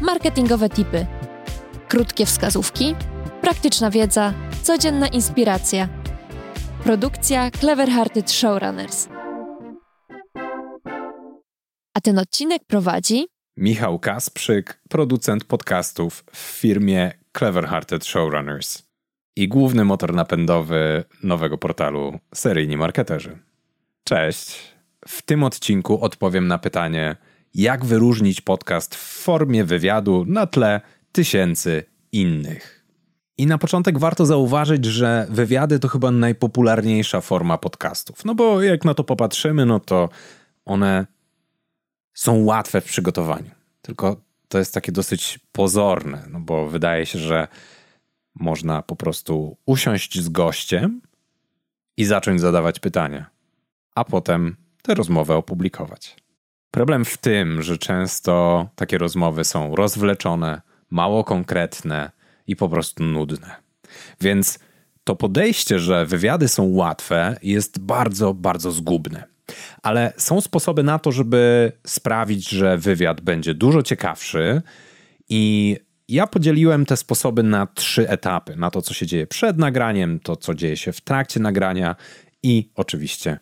marketingowe tipy, krótkie wskazówki, praktyczna wiedza, codzienna inspiracja. Produkcja Clever Hearted Showrunners. A ten odcinek prowadzi Michał Kasprzyk, producent podcastów w firmie Clever Hearted Showrunners i główny motor napędowy nowego portalu Seryjni Marketerzy. Cześć. W tym odcinku odpowiem na pytanie, jak wyróżnić podcast w formie wywiadu na tle tysięcy innych. I na początek warto zauważyć, że wywiady to chyba najpopularniejsza forma podcastów. No bo jak na to popatrzymy, no to one są łatwe w przygotowaniu. Tylko to jest takie dosyć pozorne, no bo wydaje się, że można po prostu usiąść z gościem i zacząć zadawać pytania, a potem tę rozmowę opublikować. Problem w tym, że często takie rozmowy są rozwleczone, mało konkretne i po prostu nudne. Więc to podejście, że wywiady są łatwe, jest bardzo, bardzo zgubne. Ale są sposoby na to, żeby sprawić, że wywiad będzie dużo ciekawszy i ja podzieliłem te sposoby na trzy etapy: na to, co się dzieje przed nagraniem, to, co dzieje się w trakcie nagrania i oczywiście.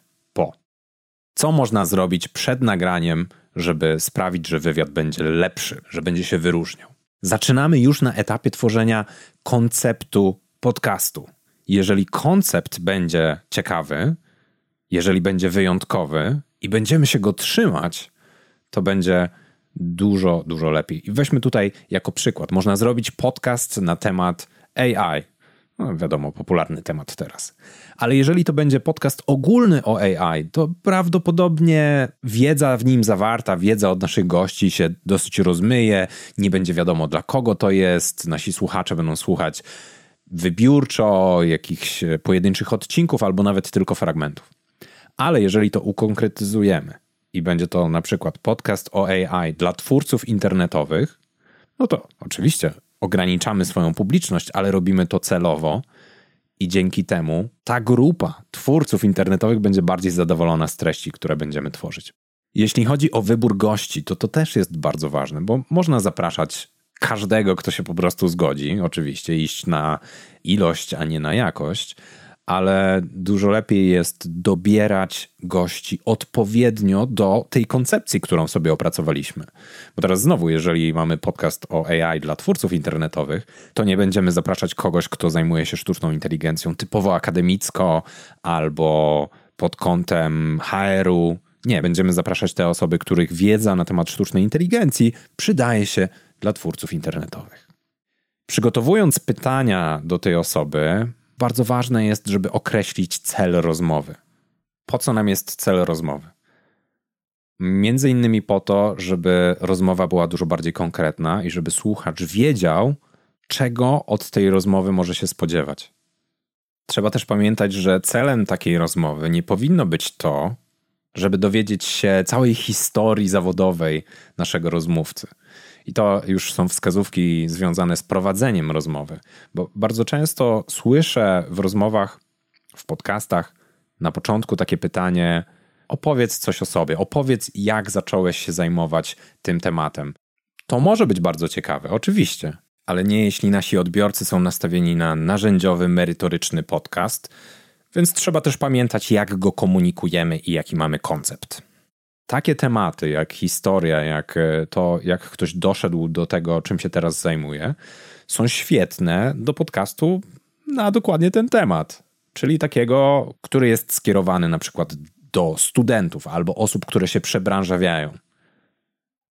Co można zrobić przed nagraniem, żeby sprawić, że wywiad będzie lepszy, że będzie się wyróżniał? Zaczynamy już na etapie tworzenia konceptu podcastu. Jeżeli koncept będzie ciekawy, jeżeli będzie wyjątkowy i będziemy się go trzymać, to będzie dużo, dużo lepiej. I weźmy tutaj jako przykład. Można zrobić podcast na temat AI. No, wiadomo, popularny temat teraz. Ale jeżeli to będzie podcast ogólny o AI, to prawdopodobnie wiedza w nim zawarta, wiedza od naszych gości się dosyć rozmyje, nie będzie wiadomo dla kogo to jest, nasi słuchacze będą słuchać wybiórczo jakichś pojedynczych odcinków albo nawet tylko fragmentów. Ale jeżeli to ukonkretyzujemy i będzie to na przykład podcast o AI dla twórców internetowych, no to oczywiście ograniczamy swoją publiczność, ale robimy to celowo i dzięki temu ta grupa twórców internetowych będzie bardziej zadowolona z treści, które będziemy tworzyć. Jeśli chodzi o wybór gości, to to też jest bardzo ważne, bo można zapraszać każdego, kto się po prostu zgodzi, oczywiście, iść na ilość, a nie na jakość, ale dużo lepiej jest dobierać gości odpowiednio do tej koncepcji, którą sobie opracowaliśmy. Bo teraz znowu, jeżeli mamy podcast o AI dla twórców internetowych, to nie będziemy zapraszać kogoś, kto zajmuje się sztuczną inteligencją typowo akademicko albo pod kątem HR-u. Nie, będziemy zapraszać te osoby, których wiedza na temat sztucznej inteligencji przydaje się dla twórców internetowych. Przygotowując pytania do tej osoby, bardzo ważne jest, żeby określić cel rozmowy. Po co nam jest cel rozmowy? Między innymi po to, żeby rozmowa była dużo bardziej konkretna i żeby słuchacz wiedział, czego od tej rozmowy może się spodziewać. Trzeba też pamiętać, że celem takiej rozmowy nie powinno być to, żeby dowiedzieć się całej historii zawodowej naszego rozmówcy. I to już są wskazówki związane z prowadzeniem rozmowy, bo bardzo często słyszę w rozmowach, w podcastach na początku takie pytanie: opowiedz coś o sobie, opowiedz, jak zacząłeś się zajmować tym tematem. To może być bardzo ciekawe, oczywiście, ale nie jeśli nasi odbiorcy są nastawieni na narzędziowy, merytoryczny podcast, więc trzeba też pamiętać, jak go komunikujemy i jaki mamy koncept takie tematy jak historia, jak e, to, jak ktoś doszedł do tego, czym się teraz zajmuje, są świetne do podcastu na dokładnie ten temat. Czyli takiego, który jest skierowany na przykład do studentów albo osób, które się przebranżawiają,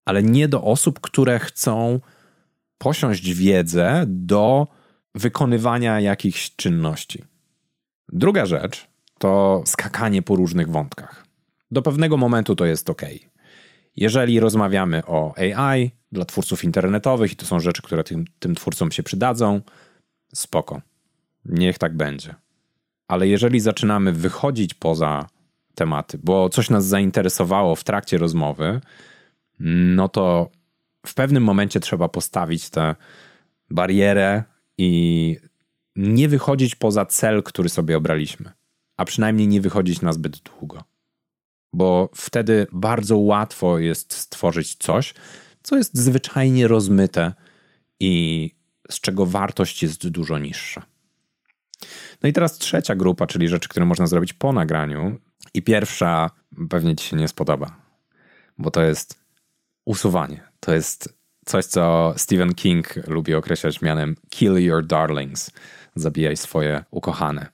ale nie do osób, które chcą posiąść wiedzę do wykonywania jakichś czynności. Druga rzecz to skakanie po różnych wątkach. Do pewnego momentu to jest ok. Jeżeli rozmawiamy o AI dla twórców internetowych i to są rzeczy, które tym, tym twórcom się przydadzą, spoko. Niech tak będzie. Ale jeżeli zaczynamy wychodzić poza tematy, bo coś nas zainteresowało w trakcie rozmowy, no to w pewnym momencie trzeba postawić tę barierę i nie wychodzić poza cel, który sobie obraliśmy, a przynajmniej nie wychodzić na zbyt długo bo wtedy bardzo łatwo jest stworzyć coś, co jest zwyczajnie rozmyte i z czego wartość jest dużo niższa. No i teraz trzecia grupa, czyli rzeczy, które można zrobić po nagraniu. I pierwsza pewnie ci się nie spodoba, bo to jest usuwanie. To jest coś, co Stephen King lubi określać mianem kill your darlings. Zabijaj swoje ukochane.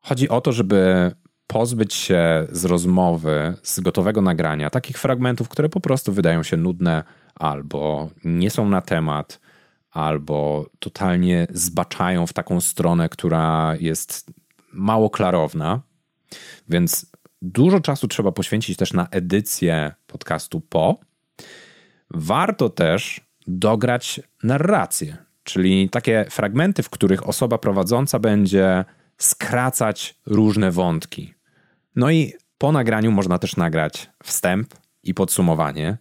Chodzi o to, żeby pozbyć się z rozmowy, z gotowego nagrania, takich fragmentów, które po prostu wydają się nudne albo nie są na temat, albo totalnie zbaczają w taką stronę, która jest mało klarowna. Więc dużo czasu trzeba poświęcić też na edycję podcastu po. Warto też dograć narrację, czyli takie fragmenty, w których osoba prowadząca będzie skracać różne wątki. No i po nagraniu można też nagrać wstęp i podsumowanie,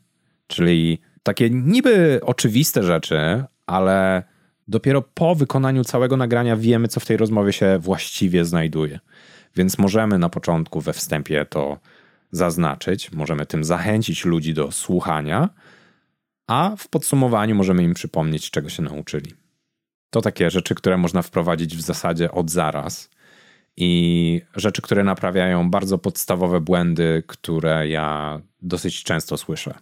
czyli takie niby oczywiste rzeczy, ale dopiero po wykonaniu całego nagrania wiemy, co w tej rozmowie się właściwie znajduje. Więc możemy na początku we wstępie to zaznaczyć, możemy tym zachęcić ludzi do słuchania, a w podsumowaniu możemy im przypomnieć, czego się nauczyli. To takie rzeczy, które można wprowadzić w zasadzie od zaraz i rzeczy, które naprawiają bardzo podstawowe błędy, które ja dosyć często słyszę.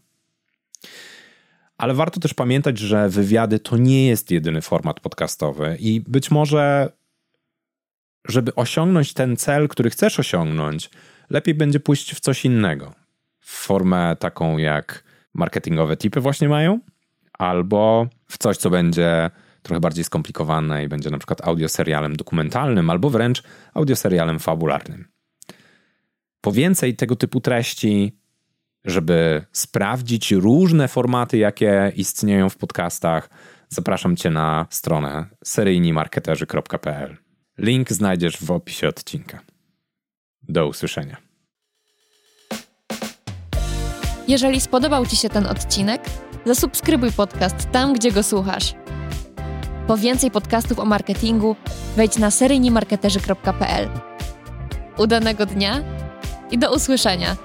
Ale warto też pamiętać, że wywiady to nie jest jedyny format podcastowy i być może, żeby osiągnąć ten cel, który chcesz osiągnąć, lepiej będzie pójść w coś innego. W formę taką, jak marketingowe tipy właśnie mają, albo w coś, co będzie trochę bardziej skomplikowane i będzie na przykład audioserialem dokumentalnym, albo wręcz audioserialem fabularnym. Po więcej tego typu treści żeby sprawdzić różne formaty, jakie istnieją w podcastach, zapraszam Cię na stronę seryjnimarketerzy.pl. Link znajdziesz w opisie odcinka. Do usłyszenia. Jeżeli spodobał Ci się ten odcinek, zasubskrybuj podcast tam, gdzie go słuchasz. Po więcej podcastów o marketingu wejdź na seryjnimarketerzy.pl. Udanego dnia i do usłyszenia!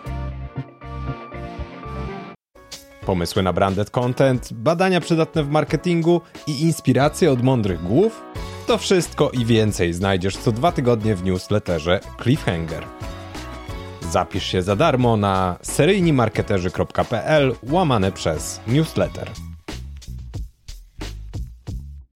Pomysły na branded content, badania przydatne w marketingu i inspiracje od mądrych głów? To wszystko i więcej znajdziesz co dwa tygodnie w newsletterze Cliffhanger. Zapisz się za darmo na seryjnimarketerzy.pl łamane przez newsletter.